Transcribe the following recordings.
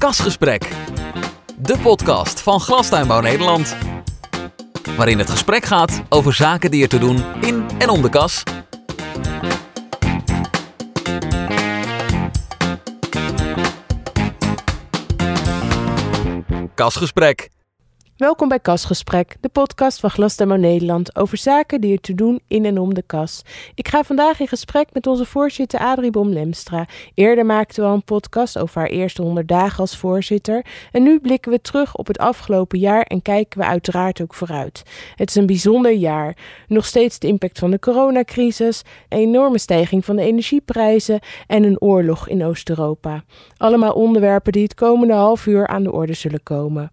Kasgesprek, de podcast van Glastuinbouw Nederland. Waarin het gesprek gaat over zaken die er te doen in en om de kas. Kasgesprek. Welkom bij Kasgesprek, de podcast van Glasdemo Nederland over zaken die er te doen in en om de kas. Ik ga vandaag in gesprek met onze voorzitter Adrie Bom-Lemstra. Eerder maakten we al een podcast over haar eerste 100 dagen als voorzitter. En nu blikken we terug op het afgelopen jaar en kijken we uiteraard ook vooruit. Het is een bijzonder jaar. Nog steeds de impact van de coronacrisis, een enorme stijging van de energieprijzen en een oorlog in Oost-Europa. Allemaal onderwerpen die het komende half uur aan de orde zullen komen.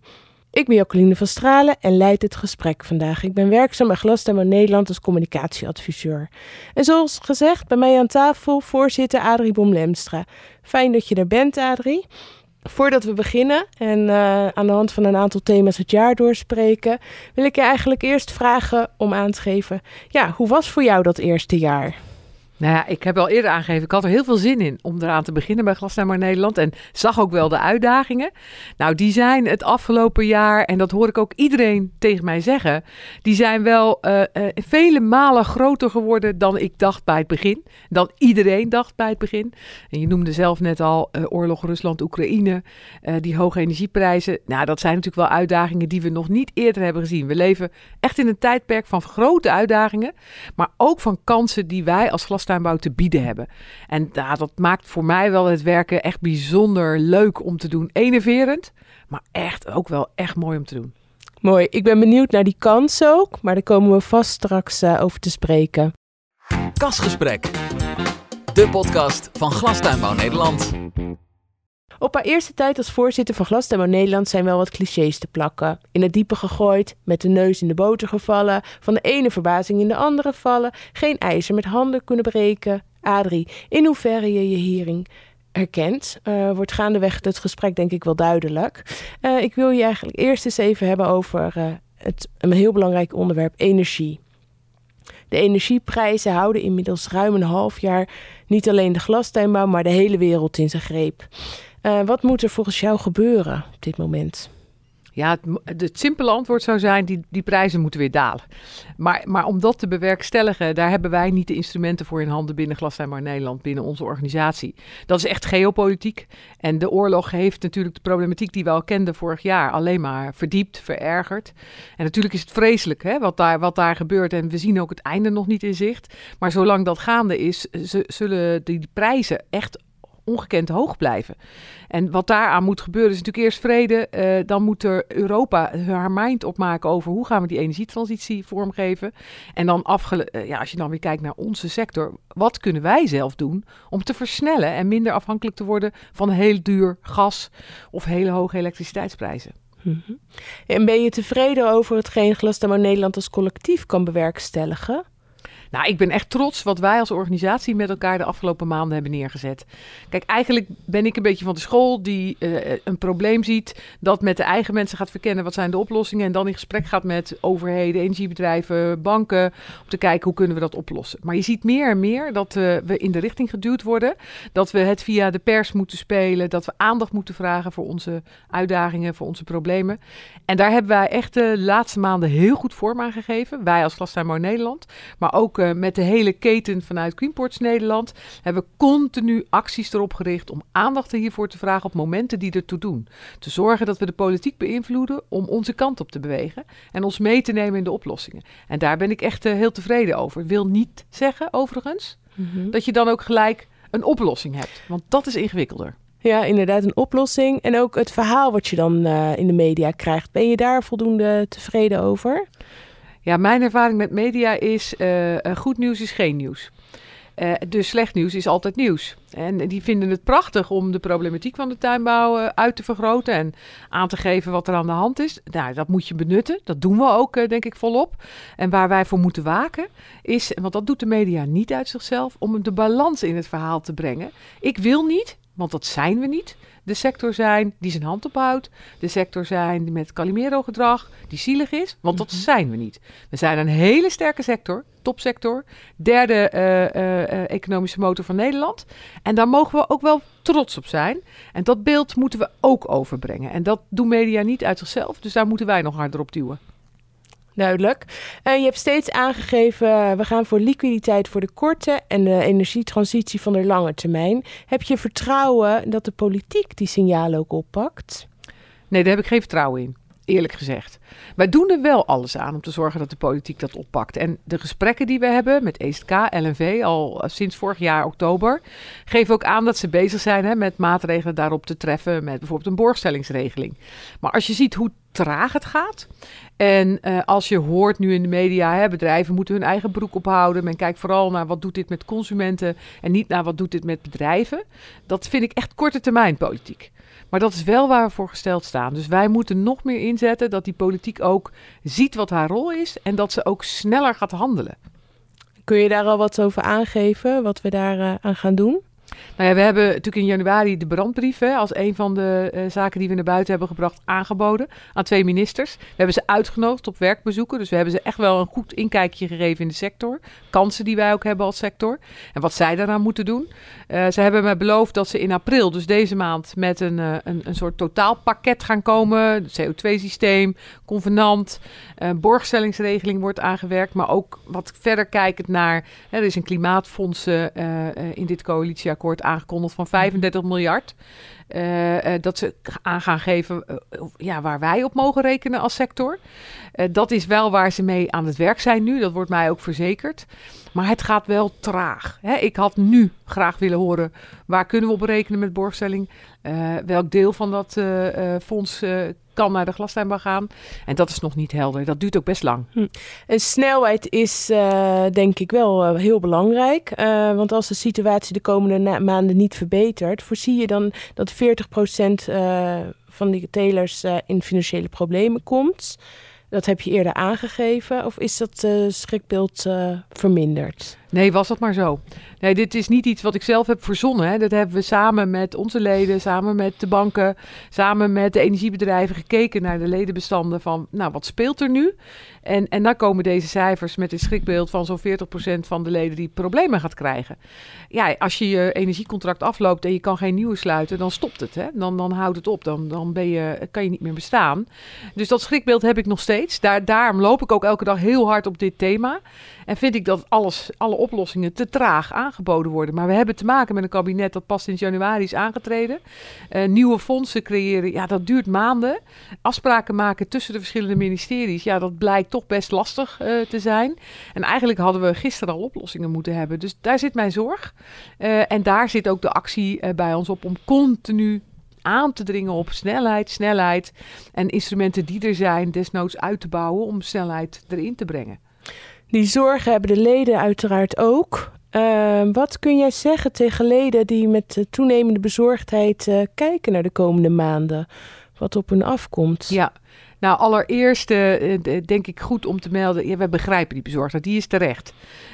Ik ben Jacqueline van Stralen en leid het gesprek vandaag. Ik ben werkzaam bij Glasdemo Nederland als communicatieadviseur. En zoals gezegd, bij mij aan tafel voorzitter Adrie Bom-Lemstra. Fijn dat je er bent, Adrie. Voordat we beginnen en uh, aan de hand van een aantal thema's het jaar doorspreken, wil ik je eigenlijk eerst vragen om aan te geven: ja, hoe was voor jou dat eerste jaar? Nou ja, ik heb al eerder aangegeven, ik had er heel veel zin in om eraan te beginnen bij Glasnijmer Nederland. En zag ook wel de uitdagingen. Nou, die zijn het afgelopen jaar, en dat hoor ik ook iedereen tegen mij zeggen, die zijn wel uh, uh, vele malen groter geworden dan ik dacht bij het begin. Dan iedereen dacht bij het begin. En je noemde zelf net al uh, oorlog Rusland-Oekraïne, die hoge energieprijzen. Nou, dat zijn natuurlijk wel uitdagingen die we nog niet eerder hebben gezien. We leven echt in een tijdperk van grote uitdagingen, maar ook van kansen die wij als glas glastuinbouw te bieden hebben. En ja, dat maakt voor mij wel het werken echt bijzonder leuk om te doen. Enerverend, maar echt ook wel echt mooi om te doen. Mooi, ik ben benieuwd naar die kans ook, maar daar komen we vast straks uh, over te spreken. Kasgesprek, de podcast van Glastuinbouw Nederland. Op haar eerste tijd als voorzitter van Glasdemo Nederland zijn wel wat clichés te plakken. In het diepe gegooid, met de neus in de boter gevallen, van de ene verbazing in de andere vallen, geen ijzer met handen kunnen breken. Adrie, in hoeverre je je hierin herkent, uh, wordt gaandeweg het gesprek denk ik wel duidelijk. Uh, ik wil je eigenlijk eerst eens even hebben over uh, het, een heel belangrijk onderwerp, energie. De energieprijzen houden inmiddels ruim een half jaar niet alleen de glastuinbouw, maar de hele wereld in zijn greep. Uh, wat moet er volgens jou gebeuren op dit moment? Ja, het, het, simpele antwoord zou zijn, die, die prijzen moeten weer dalen. Maar, maar om dat te bewerkstelligen, daar hebben wij niet de instrumenten voor in handen binnen Glastuinbouw Nederland, binnen onze organisatie. Dat is echt geopolitiek. En de oorlog heeft natuurlijk de problematiek die we al kenden vorig jaar alleen maar verdiept, verergerd. En natuurlijk is het vreselijk hè, wat, daar, wat daar gebeurt. En we zien ook het einde nog niet in zicht. Maar zolang dat gaande is, zullen die prijzen echt ongekend hoog blijven. En wat daaraan moet gebeuren is natuurlijk eerst vrede. Uh, dan moet er Europa haar mind opmaken over hoe gaan we die energietransitie vormgeven. En dan afgele uh, ja, als je dan weer kijkt naar onze sector, wat kunnen wij zelf doen om te versnellen en minder afhankelijk te worden van heel duur gas of hele hoge elektriciteitsprijzen. -hmm. En ben je tevreden over hetgeen Glasdamo Nederland als collectief kan bewerkstelligen? Nou, ik ben echt trots wat wij als organisatie met elkaar de afgelopen maanden hebben neergezet. Kijk, eigenlijk ben ik een beetje van de school die uh, een probleem ziet, dat met de eigen mensen gaat verkennen wat zijn de oplossingen en dan in gesprek gaat met overheden, energiebedrijven, banken, om te kijken hoe kunnen we dat oplossen. Maar je ziet meer en meer dat uh, we in de richting geduwd worden, dat we het via de pers moeten spelen, dat we aandacht moeten vragen voor onze uitdagingen, voor onze problemen. En daar hebben wij echt de laatste maanden heel goed vorm aan gegeven, wij als Glastuinbouw Nederland, maar ook uh, met de hele keten vanuit Greenports Nederland hebben we continu acties erop gericht om aandacht hiervoor te vragen op momenten die ertoe doen. Te zorgen dat we de politiek beïnvloeden om onze kant op te bewegen en ons mee te nemen in de oplossingen. En daar ben ik echt uh, heel tevreden over. Wil niet zeggen, overigens, mm -hmm. dat je dan ook gelijk een oplossing hebt, want dat is ingewikkelder. Ja, inderdaad, een oplossing. En ook het verhaal wat je dan uh, in de media krijgt. Ben je daar voldoende tevreden over? Ja, mijn ervaring met media is: uh, goed nieuws is geen nieuws. Uh, dus slecht nieuws is altijd nieuws. En die vinden het prachtig om de problematiek van de tuinbouw uit te vergroten en aan te geven wat er aan de hand is. Nou, dat moet je benutten. Dat doen we ook, denk ik, volop. En waar wij voor moeten waken is, want dat doet de media niet uit zichzelf, om de balans in het verhaal te brengen. Ik wil niet, want dat zijn we niet de sector zijn die zijn hand ophoudt. De sector zijn die met Calimero-gedrag, die zielig is. Want dat Mhm. zijn we niet. We zijn een hele sterke sector, topsector. Derde eh, eh, eh, economische motor van Nederland. En daar mogen we ook wel trots op zijn. En dat beeld moeten we ook overbrengen. En dat doen media niet uit zichzelf. Dus daar moeten wij nog harder op duwen. Duidelijk. Je hebt steeds aangegeven, eh, we gaan voor liquiditeit voor de korte en de energietransitie van de lange termijn. Heb je vertrouwen dat de politiek die signalen ook oppakt? Nee, daar heb ik geen vertrouwen in. Eerlijk gezegd. Wij doen er wel alles aan om te zorgen dat de politiek dat oppakt. En de gesprekken die we hebben met EZK, LNV, al eh, sinds vorig jaar oktober, geven ook aan dat ze bezig zijn hè, met maatregelen daarop te treffen. Met bijvoorbeeld een borgstellingsregeling. Maar als je ziet hoe traag het gaat. En eh, als je hoort nu in de media, hè, bedrijven moeten hun eigen broek ophouden. Men kijkt vooral naar wat doet dit met consumenten en niet naar wat doet dit met bedrijven. Dat vind ik echt korte termijn politiek. Maar dat is wel waar we voor gesteld staan. Dus wij moeten nog meer inzetten dat die politiek ook ziet wat haar rol is en dat ze ook sneller gaat handelen. Kun je daar al wat over aangeven, wat we daar eh, aan gaan doen? Nou ja, we hebben natuurlijk in januari de brandbrief hè, als een van de eh, zaken die we naar buiten hebben gebracht aangeboden aan twee ministers. We hebben ze uitgenodigd op werkbezoeken, dus we hebben ze echt wel een goed inkijkje gegeven in de sector. Kansen die wij ook hebben als sector en wat zij daaraan moeten doen. Eh, ze hebben me beloofd dat ze in april, dus deze maand, met een, eh, een, een soort totaalpakket gaan komen. CO2-systeem, convenant, borgstellingsregeling wordt aangewerkt, maar ook wat verder kijkend naar, hè, er is een klimaatfonds in dit coalitieakkoord aangekondigd van 35 miljard. Eh, eh, dat ze aan gaan geven eh, ja, waar wij op mogen rekenen als sector. Dat is wel waar ze mee aan het werk zijn nu. Dat wordt mij ook verzekerd. Maar het gaat wel traag. Hè? Ik had nu graag willen horen waar kunnen we op rekenen met borgstelling. Welk deel van dat fonds kan naar de glastuinbouw gaan. En dat is nog niet helder. Dat duurt ook best lang. En snelheid is eh, denk ik wel eh, heel belangrijk. Eh, want als de situatie de komende maanden niet verbetert, voorzie je dan dat 40% eh van die telers in financiële problemen komt. Dat heb je eerder aangegeven. Of is dat schrikbeeld verminderd? Nee, was dat maar zo. Nee, dit is niet iets wat ik zelf heb verzonnen. Hè. Dat hebben we samen met onze leden, samen met de banken, samen met de energiebedrijven gekeken naar de ledenbestanden van, nou, wat speelt er nu? En, en dan komen deze cijfers met een schrikbeeld van zo'n 40% van de leden die problemen gaat krijgen. Ja, als je je energiecontract afloopt en je kan geen nieuwe sluiten, dan stopt het. Hè? Dan, dan houdt het op. Dan, dan ben je, kan je niet meer bestaan. Dus dat schrikbeeld heb ik nog steeds. Daar, daarom loop ik ook elke dag heel hard op dit thema. En vind ik dat alles, alle oplossingen te traag aangeboden worden. Maar we hebben te maken met een kabinet dat pas sinds januari is aangetreden. Eh, nieuwe fondsen creëren, ja, dat duurt maanden. Afspraken maken tussen de verschillende ministeries, ja, dat blijkt toch best lastig eh, te zijn. En eigenlijk hadden we gisteren al oplossingen moeten hebben. Dus daar zit mijn zorg. Eh, en daar zit ook de actie bij ons op om continu aan te dringen op snelheid, snelheid. En instrumenten die er zijn, desnoods uit te bouwen om snelheid erin te brengen. Die zorgen hebben de leden uiteraard ook. Eh, wat kun jij zeggen tegen leden die met eh, toenemende bezorgdheid eh, kijken naar de komende maanden? Wat op hun afkomt? Ja, nou allereerst eh, denk ik goed om te melden, ja, we begrijpen die bezorgdheid, die is terecht.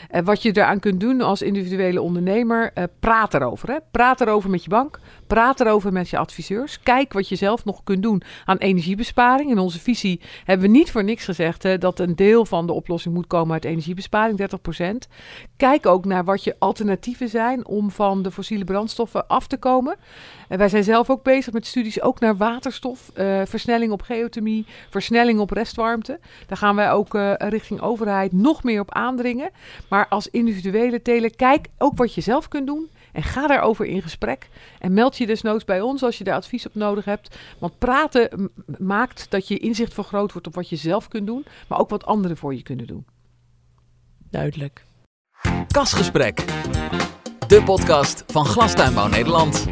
Eh, wat je eraan kunt doen als individuele ondernemer, praat erover. Hè? Praat erover met je bank, praat erover met je adviseurs. Kijk wat je zelf nog kunt doen aan energiebesparing. In onze visie hebben we niet voor niks gezegd hè, dat een deel van de oplossing moet komen uit energiebesparing, 30%. Kijk ook naar wat je alternatieven zijn om van de fossiele brandstoffen af te komen. En wij zijn zelf ook bezig met studies ook naar waterstof, eh, versnelling op geothermie, versnelling op restwarmte. Daar gaan wij ook eh, richting overheid nog meer op aandringen. Maar als individuele teler, kijk ook wat je zelf kunt doen. En ga daarover in gesprek. En meld je desnoods bij ons als je daar advies op nodig hebt. Want praten maakt dat je inzicht vergroot wordt op wat je zelf kunt doen. Maar ook wat anderen voor je kunnen doen. Duidelijk. Kasgesprek. De podcast van Glastuinbouw Nederland.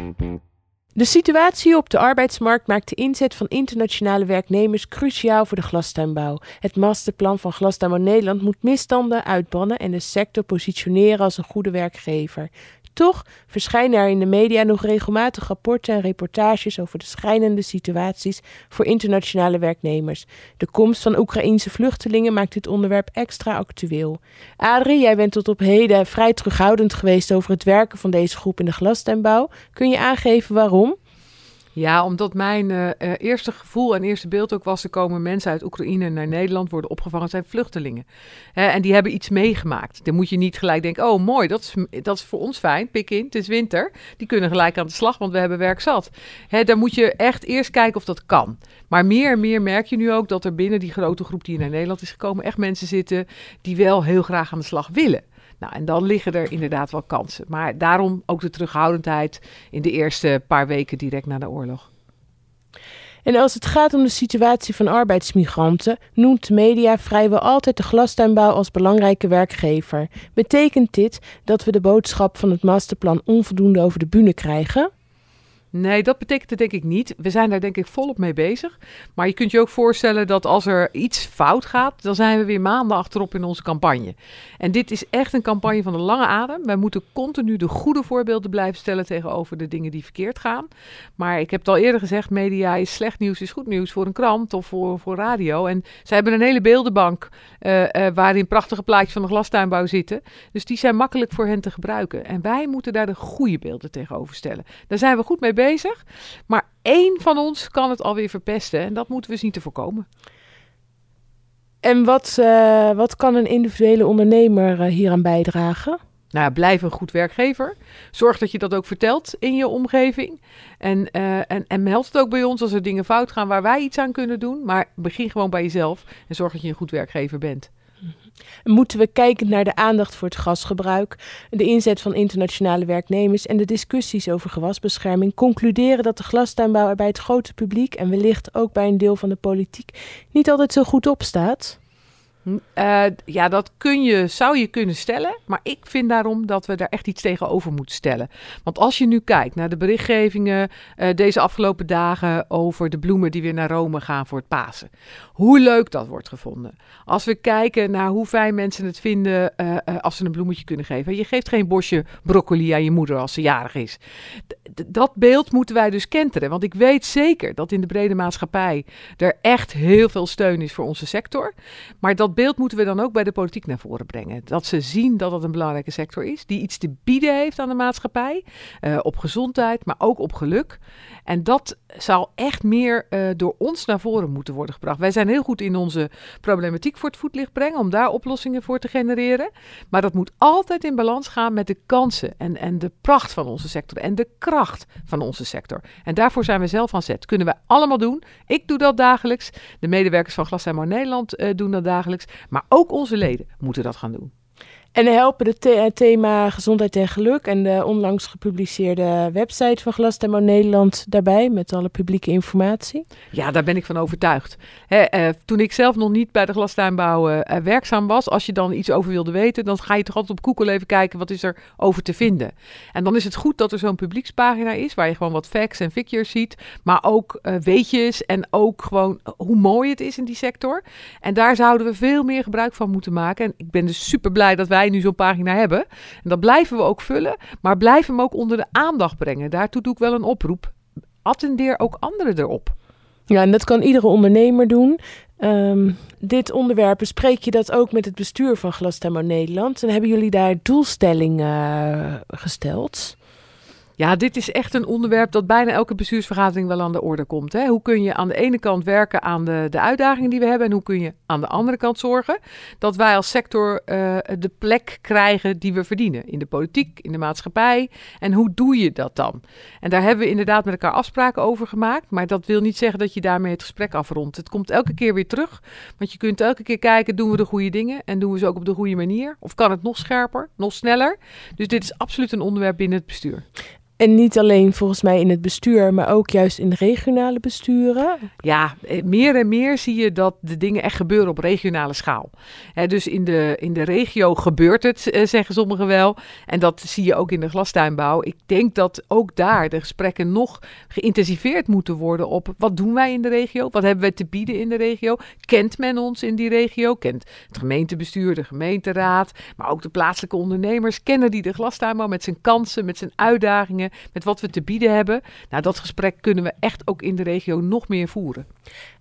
De situatie op de arbeidsmarkt maakt de inzet van internationale werknemers cruciaal voor de glastuinbouw. Het masterplan van Glastuinbouw Nederland moet misstanden uitbannen en de sector positioneren als een goede werkgever. Toch verschijnen er in de media nog regelmatig rapporten en reportages over de schrijnende situaties voor internationale werknemers. De komst van Oekraïense vluchtelingen maakt dit onderwerp extra actueel. Adrie, jij bent tot op heden vrij terughoudend geweest over het werken van deze groep in de glastuinbouw. Kun je aangeven waarom? Ja, omdat mijn uh, eerste gevoel en eerste beeld ook was... er komen mensen uit Oekraïne naar Nederland, worden opgevangen, zijn vluchtelingen. en die hebben iets meegemaakt. Dan moet je niet gelijk denken, oh mooi, dat is, dat is voor ons fijn, pik in, het is winter. Die kunnen gelijk aan de slag, want we hebben werk zat. Hè, dan moet je echt eerst kijken of dat kan. Maar meer en meer merk je nu ook dat er binnen die grote groep die naar Nederland is gekomen... echt mensen zitten die wel heel graag aan de slag willen. Nou, en dan liggen er inderdaad wel kansen. Maar daarom ook de terughoudendheid in de eerste paar weken direct na de oorlog. En als het gaat om de situatie van arbeidsmigranten, noemt media vrijwel altijd de glastuinbouw als belangrijke werkgever. Betekent dit dat we de boodschap van het masterplan onvoldoende over de bühne krijgen? Nee, dat betekent het denk ik niet. We zijn daar denk ik volop mee bezig. Maar je kunt je ook voorstellen dat als er iets fout gaat, dan zijn we weer maanden achterop in onze campagne. En dit is echt een campagne van de lange adem. Wij moeten continu de goede voorbeelden blijven stellen tegenover de dingen die verkeerd gaan. Maar ik heb het al eerder gezegd, media is slecht nieuws, is goed nieuws voor een krant of voor, voor radio. En ze hebben een hele beeldenbank uh, uh, waarin prachtige plaatjes van de glastuinbouw zitten. Dus die zijn makkelijk voor hen te gebruiken. En wij moeten daar de goede beelden tegenover stellen. Daar zijn we goed mee bezig bezig. Maar één van ons kan het alweer verpesten. En dat moeten we zien te voorkomen. En wat, uh, wat kan een individuele ondernemer uh, hieraan bijdragen? Nou, blijf een goed werkgever. Zorg dat je dat ook vertelt in je omgeving. En, uh, en, en meld het ook bij ons als er dingen fout gaan waar wij iets aan kunnen doen. Maar begin gewoon bij jezelf en zorg dat je een goed werkgever bent. Moeten we kijken naar de aandacht voor het gasgebruik, de inzet van internationale werknemers en de discussies over gewasbescherming, concluderen dat de glastuinbouw er bij het grote publiek en wellicht ook bij een deel van de politiek niet altijd zo goed op staat? Uh, ja, dat kun je, zou je kunnen stellen. Maar ik vind daarom dat we daar echt iets tegenover moeten stellen. Want als je nu kijkt naar de berichtgevingen uh, deze afgelopen dagen over de bloemen die weer naar Rome gaan voor het Pasen. Hoe leuk dat wordt gevonden. Als we kijken naar hoe fijn mensen het vinden uh, als ze een bloemetje kunnen geven. Je geeft geen bosje broccoli aan je moeder als ze jarig is. Dat beeld moeten wij dus kenteren. Want ik weet zeker dat in de brede maatschappij er echt heel veel steun is voor onze sector. Maar beeld moeten we dan ook bij de politiek naar voren brengen. Dat ze zien dat het een belangrijke sector is, die iets te bieden heeft aan de maatschappij, uh, op gezondheid, maar ook op geluk. En dat zou echt meer uh, door ons naar voren moeten worden gebracht. Wij zijn heel goed in onze problematiek voor het voetlicht brengen, om daar oplossingen voor te genereren. Maar dat moet altijd in balans gaan met de kansen en, en de pracht van onze sector en de kracht van onze sector. En daarvoor zijn we zelf aan zet. Kunnen we allemaal doen. Ik doe dat dagelijks. De medewerkers van Glasheim Nederland uh, doen dat dagelijks. Maar ook onze leden moeten dat gaan doen. En helpen het the thema gezondheid en geluk en de onlangs gepubliceerde website van Glasdemo Nederland daarbij met alle publieke informatie? Ja, daar ben ik van overtuigd. uh, toen ik zelf nog niet bij de glastuinbouw uh, werkzaam was, als je dan iets over wilde weten, dan ga je toch altijd op Google even kijken wat is er over te vinden. En dan is het goed dat er zo'n publiekspagina is waar je gewoon wat facts en figures ziet, maar ook uh, weetjes en ook gewoon hoe mooi het is in die sector. En daar zouden we veel meer gebruik van moeten maken. En ik ben dus super blij dat wij nu zo'n pagina hebben. En dat blijven we ook vullen, maar blijven hem ook onder de aandacht brengen. Daartoe doe ik wel een oproep. Attendeer ook anderen erop. Ja, en dat kan iedere ondernemer doen. Um, dit onderwerp bespreek je dat ook met het bestuur van Glastemmo Nederland. En hebben jullie daar doelstellingen uh, gesteld? Ja, dit is echt een onderwerp dat bijna elke bestuursvergadering wel aan de orde komt. Hè? Hoe kun je aan de ene kant werken aan de, de uitdagingen die we hebben en hoe kun je aan de andere kant zorgen dat wij als sector uh, de plek krijgen die we verdienen in de politiek, in de maatschappij. En hoe doe je dat dan? En daar hebben we inderdaad met elkaar afspraken over gemaakt, maar dat wil niet zeggen dat je daarmee het gesprek afrondt. Het komt elke keer weer terug, want je kunt elke keer kijken, doen we de goede dingen en doen we ze ook op de goede manier? Of kan het nog scherper, nog sneller? Dus dit is absoluut een onderwerp binnen het bestuur. En niet alleen volgens mij in het bestuur, maar ook juist in regionale besturen. Ja, eh, meer en meer zie je dat de dingen echt gebeuren op regionale schaal. dus in de, in de regio gebeurt het, eh, zeggen sommigen wel. En dat zie je ook in de glastuinbouw. Ik denk dat ook daar de gesprekken nog geïntensiveerd moeten worden op wat doen wij in de regio? Wat hebben we te bieden in de regio? Kent men ons in die regio? Kent het gemeentebestuur, de gemeenteraad, maar ook de plaatselijke ondernemers? Kennen die de glastuinbouw met zijn kansen, met zijn uitdagingen? Met wat we te bieden hebben. Nou, dat gesprek kunnen we echt ook in de regio nog meer voeren.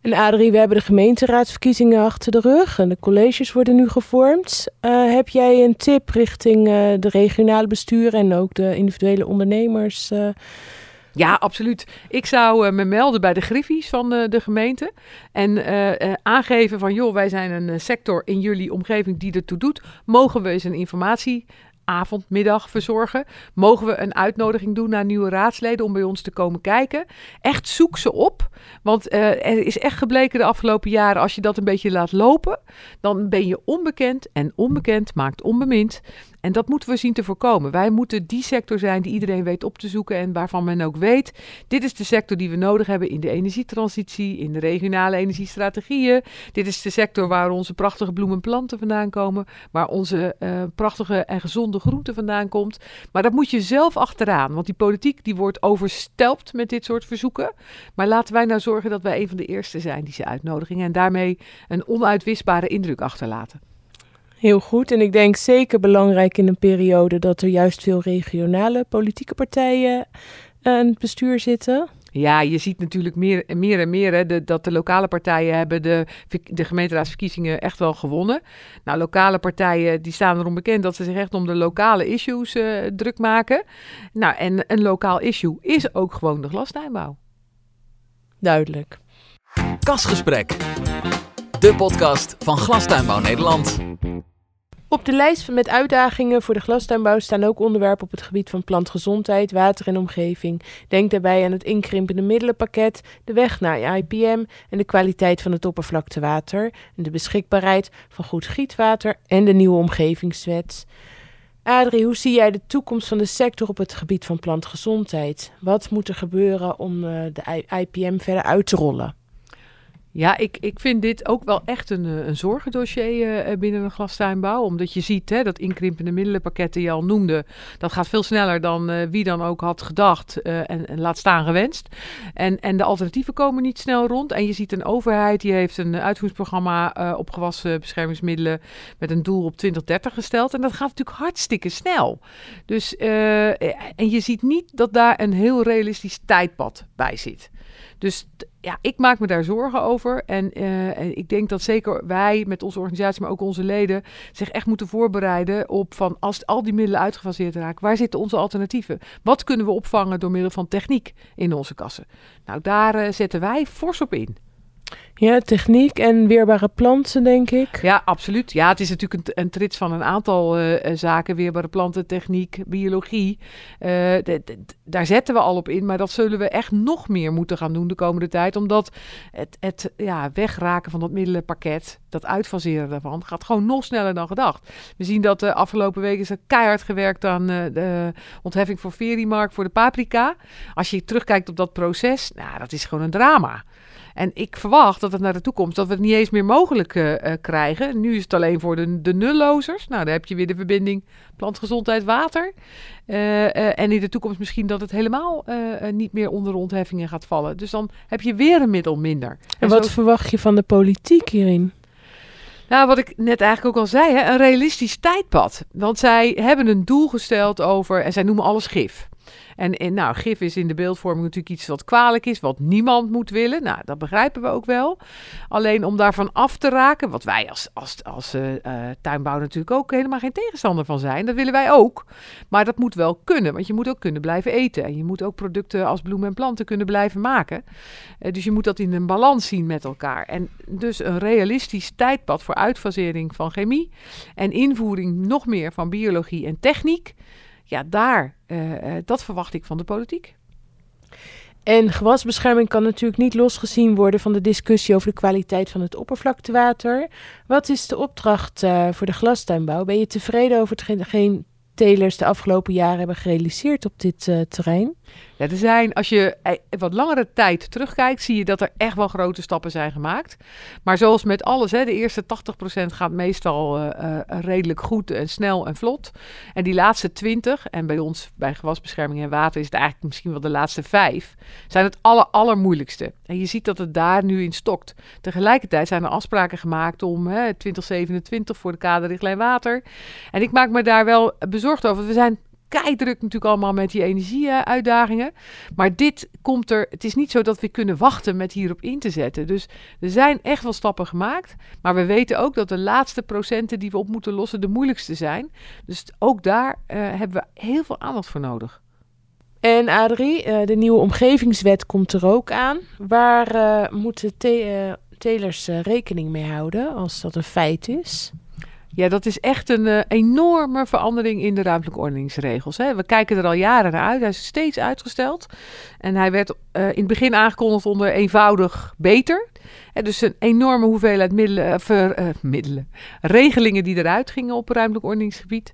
En Adrie, we hebben de gemeenteraadsverkiezingen achter de rug en de colleges worden nu gevormd. Uh, heb jij een tip richting uh, de regionale besturen en ook de individuele ondernemers? Uh, Ja, absoluut. Ik zou uh, me melden bij de griffies van uh, de gemeente. En uh, aangeven van, joh, wij zijn een sector in jullie omgeving die ertoe doet. Mogen we eens een informatie avond, middag verzorgen. Mogen we een uitnodiging doen naar nieuwe raadsleden om bij ons te komen kijken? Echt zoek ze op. Want uh, er is echt gebleken de afgelopen jaren, als je dat een beetje laat lopen, dan ben je onbekend en onbekend maakt onbemind. En dat moeten we zien te voorkomen. Wij moeten die sector zijn die iedereen weet op te zoeken en waarvan men ook weet, dit is de sector die we nodig hebben in de energietransitie, in de regionale energiestrategieën. Dit is de sector waar onze prachtige bloemenplanten vandaan komen, waar onze uh, prachtige en gezonde groente vandaan komt. Maar dat moet je zelf achteraan, want die politiek die wordt overstelpt met dit soort verzoeken. Maar laten wij nou zorgen dat wij een van de eerste zijn die ze uitnodigen en daarmee een onuitwisbare indruk achterlaten. Heel goed. En ik denk zeker belangrijk in een periode dat er juist veel regionale politieke partijen aan het bestuur zitten. Ja, je ziet natuurlijk meer, meer en meer hè, de, dat de lokale partijen hebben de, de gemeenteraadsverkiezingen echt wel gewonnen. Nou, lokale partijen die staan erom bekend dat ze zich echt om de lokale issues uh, druk maken. Nou, en een lokaal issue is ook gewoon de glastuinbouw. Duidelijk. Kasgesprek. De podcast van Glastuinbouw Nederland. Op de lijst met uitdagingen voor de glastuinbouw staan ook onderwerpen op het gebied van plantgezondheid, water en omgeving. Denk daarbij aan het inkrimpende middelenpakket, de weg naar IPM en de kwaliteit van het oppervlaktewater en de beschikbaarheid van goed gietwater en de nieuwe omgevingswet. Adrie, hoe zie jij de toekomst van de sector op het gebied van plantgezondheid? Wat moet er gebeuren om uh, de IPM verder uit te rollen? Ja, ik, ik vind dit ook wel echt een, eh, een zorgendossier uh, binnen een glastuinbouw. Omdat je ziet hè, dat inkrimpende middelenpakketten je al noemde. Dat gaat veel sneller dan wie dan ook had gedacht en, en, laat staan gewenst. En, en de alternatieven komen niet snel rond. En je ziet een overheid die heeft een uitvoeringsprogramma op gewassen beschermingsmiddelen met een doel op 2030 gesteld. En dat gaat natuurlijk hartstikke snel. Dus, en je ziet niet dat daar een heel realistisch tijdpad bij zit. Dus ja, ik maak me daar zorgen over. En uh, ik denk dat zeker wij met onze organisatie, maar ook onze leden, zich echt moeten voorbereiden op van als al die middelen uitgefaseerd raken, waar zitten onze alternatieven? Wat kunnen we opvangen door middel van techniek in onze kassen? Nou, daar uh, zetten wij fors op in. Ja, techniek en weerbare planten, denk ik. Ja, absoluut. Ja, het is natuurlijk een, trits van een aantal uh, zaken. Weerbare planten, techniek, biologie. Uh, daar zetten we al op in. Maar dat zullen we echt nog meer moeten gaan doen de komende tijd. Omdat het, het ja, wegraken van dat middelenpakket, dat uitfaseren daarvan, gaat gewoon nog sneller dan gedacht. We zien dat de afgelopen weken is er keihard gewerkt aan de ontheffing voor Verimark, voor de paprika. Als je terugkijkt op dat proces, nou, dat is gewoon een drama. En ik verwacht dat het naar de toekomst dat we het niet eens meer mogelijk uh, uh, krijgen. Nu is het alleen voor de, de nullozers. Nou, dan heb je weer de verbinding plantgezondheid water. Uh, en in de toekomst misschien dat het helemaal niet meer onder ontheffingen gaat vallen. Dus dan heb je weer een middel minder. En, en wat verwacht je van de politiek hierin? Nou, wat ik net eigenlijk ook al zei, hè, een realistisch tijdpad. Want zij hebben een doel gesteld over, en zij noemen alles gif. En, en nou, gif is in de beeldvorming natuurlijk iets wat kwalijk is, wat niemand moet willen. Nou, dat begrijpen we ook wel. Alleen om daarvan af te raken, wat wij als, als, als uh, tuinbouw natuurlijk ook helemaal geen tegenstander van zijn. Dat willen wij ook. Maar dat moet wel kunnen, want je moet ook kunnen blijven eten. En je moet ook producten als bloemen en planten kunnen blijven maken. Uh, dus je moet dat in een balans zien met elkaar. En dus een realistisch tijdpad voor uitfasering van chemie en invoering nog meer van biologie en techniek ja, daar, uh, dat verwacht ik van de politiek. En gewasbescherming kan natuurlijk niet losgezien worden van de discussie over de kwaliteit van het oppervlaktewater. Wat is de opdracht uh, voor de glastuinbouw? Ben je tevreden over hetgeen telers de afgelopen jaren hebben gerealiseerd op dit terrein? Er zijn, als je eh, wat langere tijd terugkijkt, zie je dat er echt wel grote stappen zijn gemaakt. Maar zoals met alles, hè, de eerste 80% gaat meestal uh, uh, redelijk goed en snel en vlot. En die laatste 20, en bij ons bij gewasbescherming en water is het eigenlijk misschien wel de laatste 5, zijn het aller, allermoeilijkste. En je ziet dat het daar nu in stokt. Tegelijkertijd zijn er afspraken gemaakt om hè, 2027 voor de kaderrichtlijn water. En ik maak me daar wel bezorgd over. We zijn keidruk natuurlijk allemaal met die energieuitdagingen. Maar dit komt er. Het is niet zo dat we kunnen wachten met hierop in te zetten. Dus er zijn echt wel stappen gemaakt. Maar we weten ook dat de laatste procenten die we op moeten lossen de moeilijkste zijn. Dus ook daar uh, hebben we heel veel aandacht voor nodig. En Adrie, uh, de nieuwe omgevingswet komt er ook aan. Waar uh, moeten te telers rekening mee houden als dat een feit is? Ja, dat is echt een uh, enorme verandering in de ruimtelijke ordeningsregels. Hè. We kijken er al jaren naar uit. Hij is steeds uitgesteld. En hij werd uh, in het begin aangekondigd onder eenvoudig beter. Dus een enorme hoeveelheid middelen, ver, uh, middelen, regelingen die eruit gingen op ruimtelijk ordeningsgebied.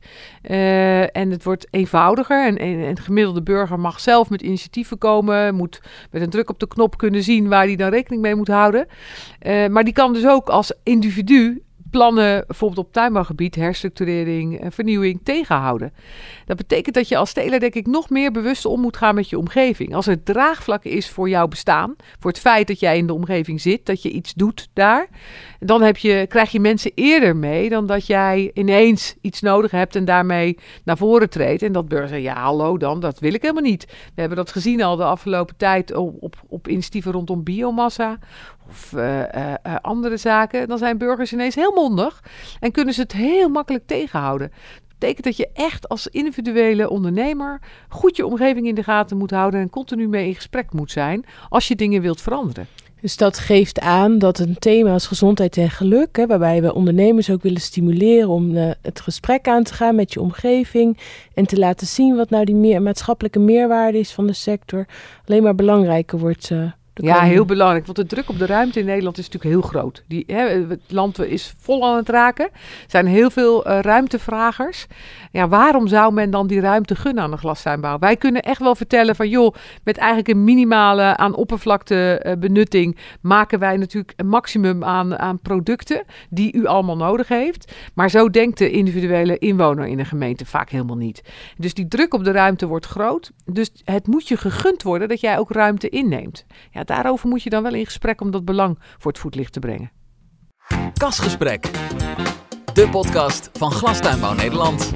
en het wordt eenvoudiger. En, en, en de gemiddelde burger mag zelf met initiatieven komen. Moet met een druk op de knop kunnen zien waar hij dan rekening mee moet houden. maar die kan dus ook als individu plannen, bijvoorbeeld op tuinbouwgebied, herstructurering, vernieuwing tegenhouden. Dat betekent dat je als steler, denk ik, nog meer bewust om moet gaan met je omgeving. Als er draagvlak is voor jouw bestaan, voor het feit dat jij in de omgeving zit, dat je iets doet daar, dan heb je, krijg je mensen eerder mee dan dat jij ineens iets nodig hebt en daarmee naar voren treedt. En dat zeggen, ja hallo dan, dat wil ik helemaal niet. We hebben dat gezien al de afgelopen tijd op, op, op initiatieven rondom biomassa of uh, uh, andere zaken. Dan zijn burgers ineens heel mondig en kunnen ze het heel makkelijk tegenhouden betekent dat je echt als individuele ondernemer goed je omgeving in de gaten moet houden en continu mee in gesprek moet zijn als je dingen wilt veranderen. Dus dat geeft aan dat een thema als gezondheid en geluk, hè, waarbij we ondernemers ook willen stimuleren om het gesprek aan te gaan met je omgeving en te laten zien wat nou die meer, maatschappelijke meerwaarde is van de sector, alleen maar belangrijker wordt ja, heel belangrijk. Want de druk op de ruimte in Nederland is natuurlijk heel groot. Die, hè, het land is vol aan het raken. Er zijn heel veel uh, ruimtevragers. Ja, waarom zou men dan die ruimte gunnen aan de glastuinbouw? Wij kunnen echt wel vertellen van joh, met eigenlijk een minimale aan oppervlaktebenutting uh, maken wij natuurlijk een maximum aan, aan producten die u allemaal nodig heeft. Maar zo denkt de individuele inwoner in een gemeente vaak helemaal niet. Dus die druk op de ruimte wordt groot. Dus het moet je gegund worden dat jij ook ruimte inneemt. Ja, daarover moet je dan wel in gesprek om dat belang voor het voetlicht te brengen. Kasgesprek, de podcast van Glastuinbouw Nederland.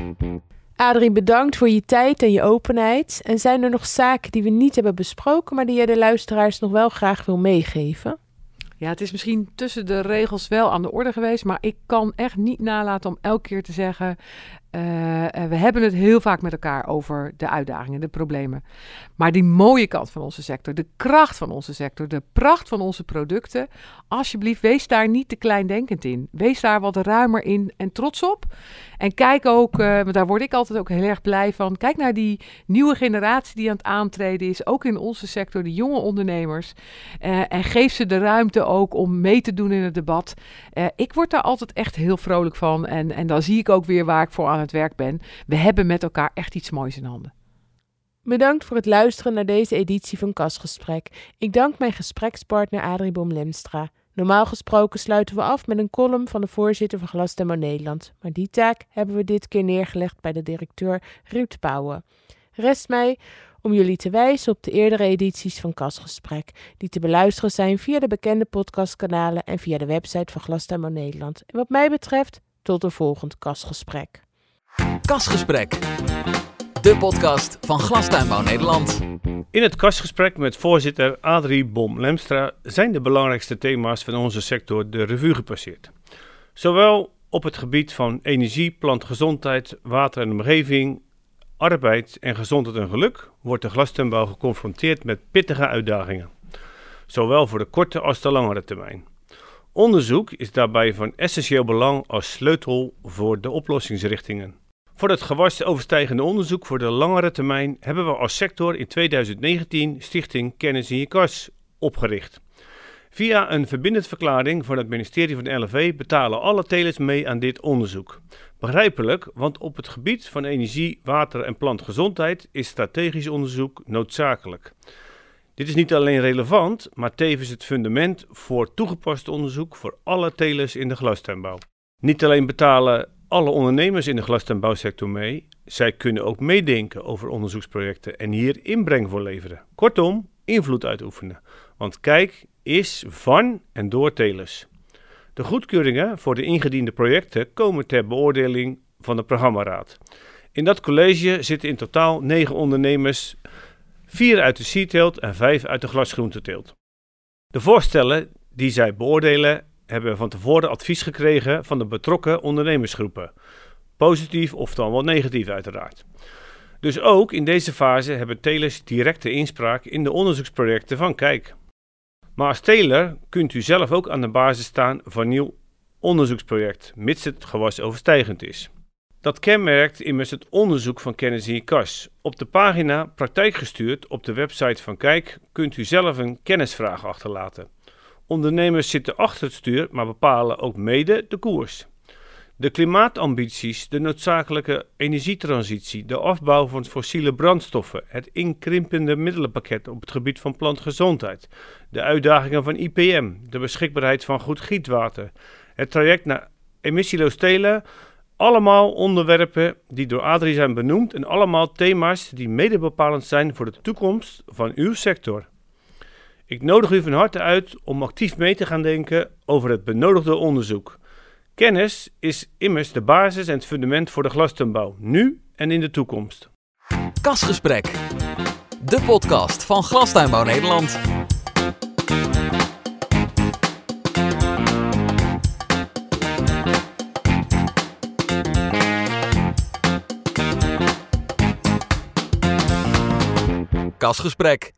Adrie, bedankt voor je tijd en je openheid. En zijn er nog zaken die we niet hebben besproken, maar die jij de luisteraars nog wel graag wil meegeven? Ja, het is misschien tussen de regels wel aan de orde geweest, maar ik kan echt niet nalaten om elke keer te zeggen: uh, we hebben het heel vaak met elkaar over de uitdagingen, de problemen. Maar die mooie kant van onze sector, de kracht van onze sector, de pracht van onze producten, alsjeblieft, wees daar niet te kleindenkend in. Wees daar wat ruimer in en trots op. En kijk ook, want daar word ik altijd ook heel erg blij van. Kijk naar die nieuwe generatie die aan het aantreden is, ook in onze sector, de jonge ondernemers. Uh, en geef ze de ruimte ook om mee te doen in het debat. ik word daar altijd echt heel vrolijk van. En, en dan zie ik ook weer waar ik voor aan het werk ben. We hebben met elkaar echt iets moois in handen. Bedankt voor het luisteren naar deze editie van Kasgesprek. Ik dank mijn gesprekspartner Adrie Boom-Lemstra. Normaal gesproken sluiten we af met een column van de voorzitter van Glasdemo Nederland. Maar die taak hebben we dit keer neergelegd bij de directeur Ruud Pauwen. Rest mij om jullie te wijzen op de eerdere edities van Kasgesprek, die te beluisteren zijn via de bekende podcastkanalen en via de website van Glasdemo Nederland. En wat mij betreft, tot een volgend Kasgesprek. Kasgesprek. De podcast van Glastuinbouw Nederland. In het kastgesprek met voorzitter Adrie Bom-Lemstra zijn de belangrijkste thema's van onze sector de revue gepasseerd. Zowel op het gebied van energie, plantgezondheid, water en omgeving, arbeid en gezondheid en geluk wordt de glastuinbouw geconfronteerd met pittige uitdagingen. Zowel voor de korte als de langere termijn. Onderzoek is daarbij van essentieel belang als sleutel voor de oplossingsrichtingen. Voor het gewasoverstijgende onderzoek voor de langere termijn hebben we als sector in 2019 Stichting Kennis in je Kas opgericht. Via een verbindend verklaring van het ministerie van LV betalen alle telers mee aan dit onderzoek. Begrijpelijk, want op het gebied van energie, water en plantgezondheid is strategisch onderzoek noodzakelijk. Dit is niet alleen relevant, maar tevens het fundament voor toegepast onderzoek voor alle telers in de glastuinbouw. Niet alleen betalen alle ondernemers in de glastuinbouwsector mee, zij kunnen ook meedenken over onderzoeksprojecten en hier inbreng voor leveren. Kortom, invloed uitoefenen. Want kijk is van en door telers. De goedkeuringen voor de ingediende projecten komen ter beoordeling van de programmaraad. In dat college zitten in totaal negen ondernemers vier uit de sierteelt en vijf uit de glasgroenteteelt. De voorstellen die zij beoordelen hebben van tevoren advies gekregen van de betrokken ondernemersgroepen. Positief of dan wel negatief uiteraard. Dus ook in deze fase hebben telers directe inspraak in de onderzoeksprojecten van Kijk. Maar als teler kunt u zelf ook aan de basis staan van nieuw onderzoeksproject, mits het gewas overstijgend is. Dat kenmerkt immers het onderzoek van kennis in je kas. Op de pagina Praktijk gestuurd op de website van Kijk kunt u zelf een kennisvraag achterlaten. Ondernemers zitten achter het stuur, maar bepalen ook mede de koers. De klimaatambities, de noodzakelijke energietransitie, de afbouw van fossiele brandstoffen, het inkrimpende middelenpakket op het gebied van plantgezondheid, de uitdagingen van IPM, de beschikbaarheid van goed gietwater, het traject naar emissieloos telen, allemaal onderwerpen die door Adrie zijn benoemd en allemaal thema's die mede bepalend zijn voor de toekomst van uw sector. Ik nodig u van harte uit om actief mee te gaan denken over het benodigde onderzoek. Kennis is immers de basis en het fundament voor de glastuinbouw, nu en in de toekomst. Kasgesprek, de podcast van Glastuinbouw Nederland. Kasgesprek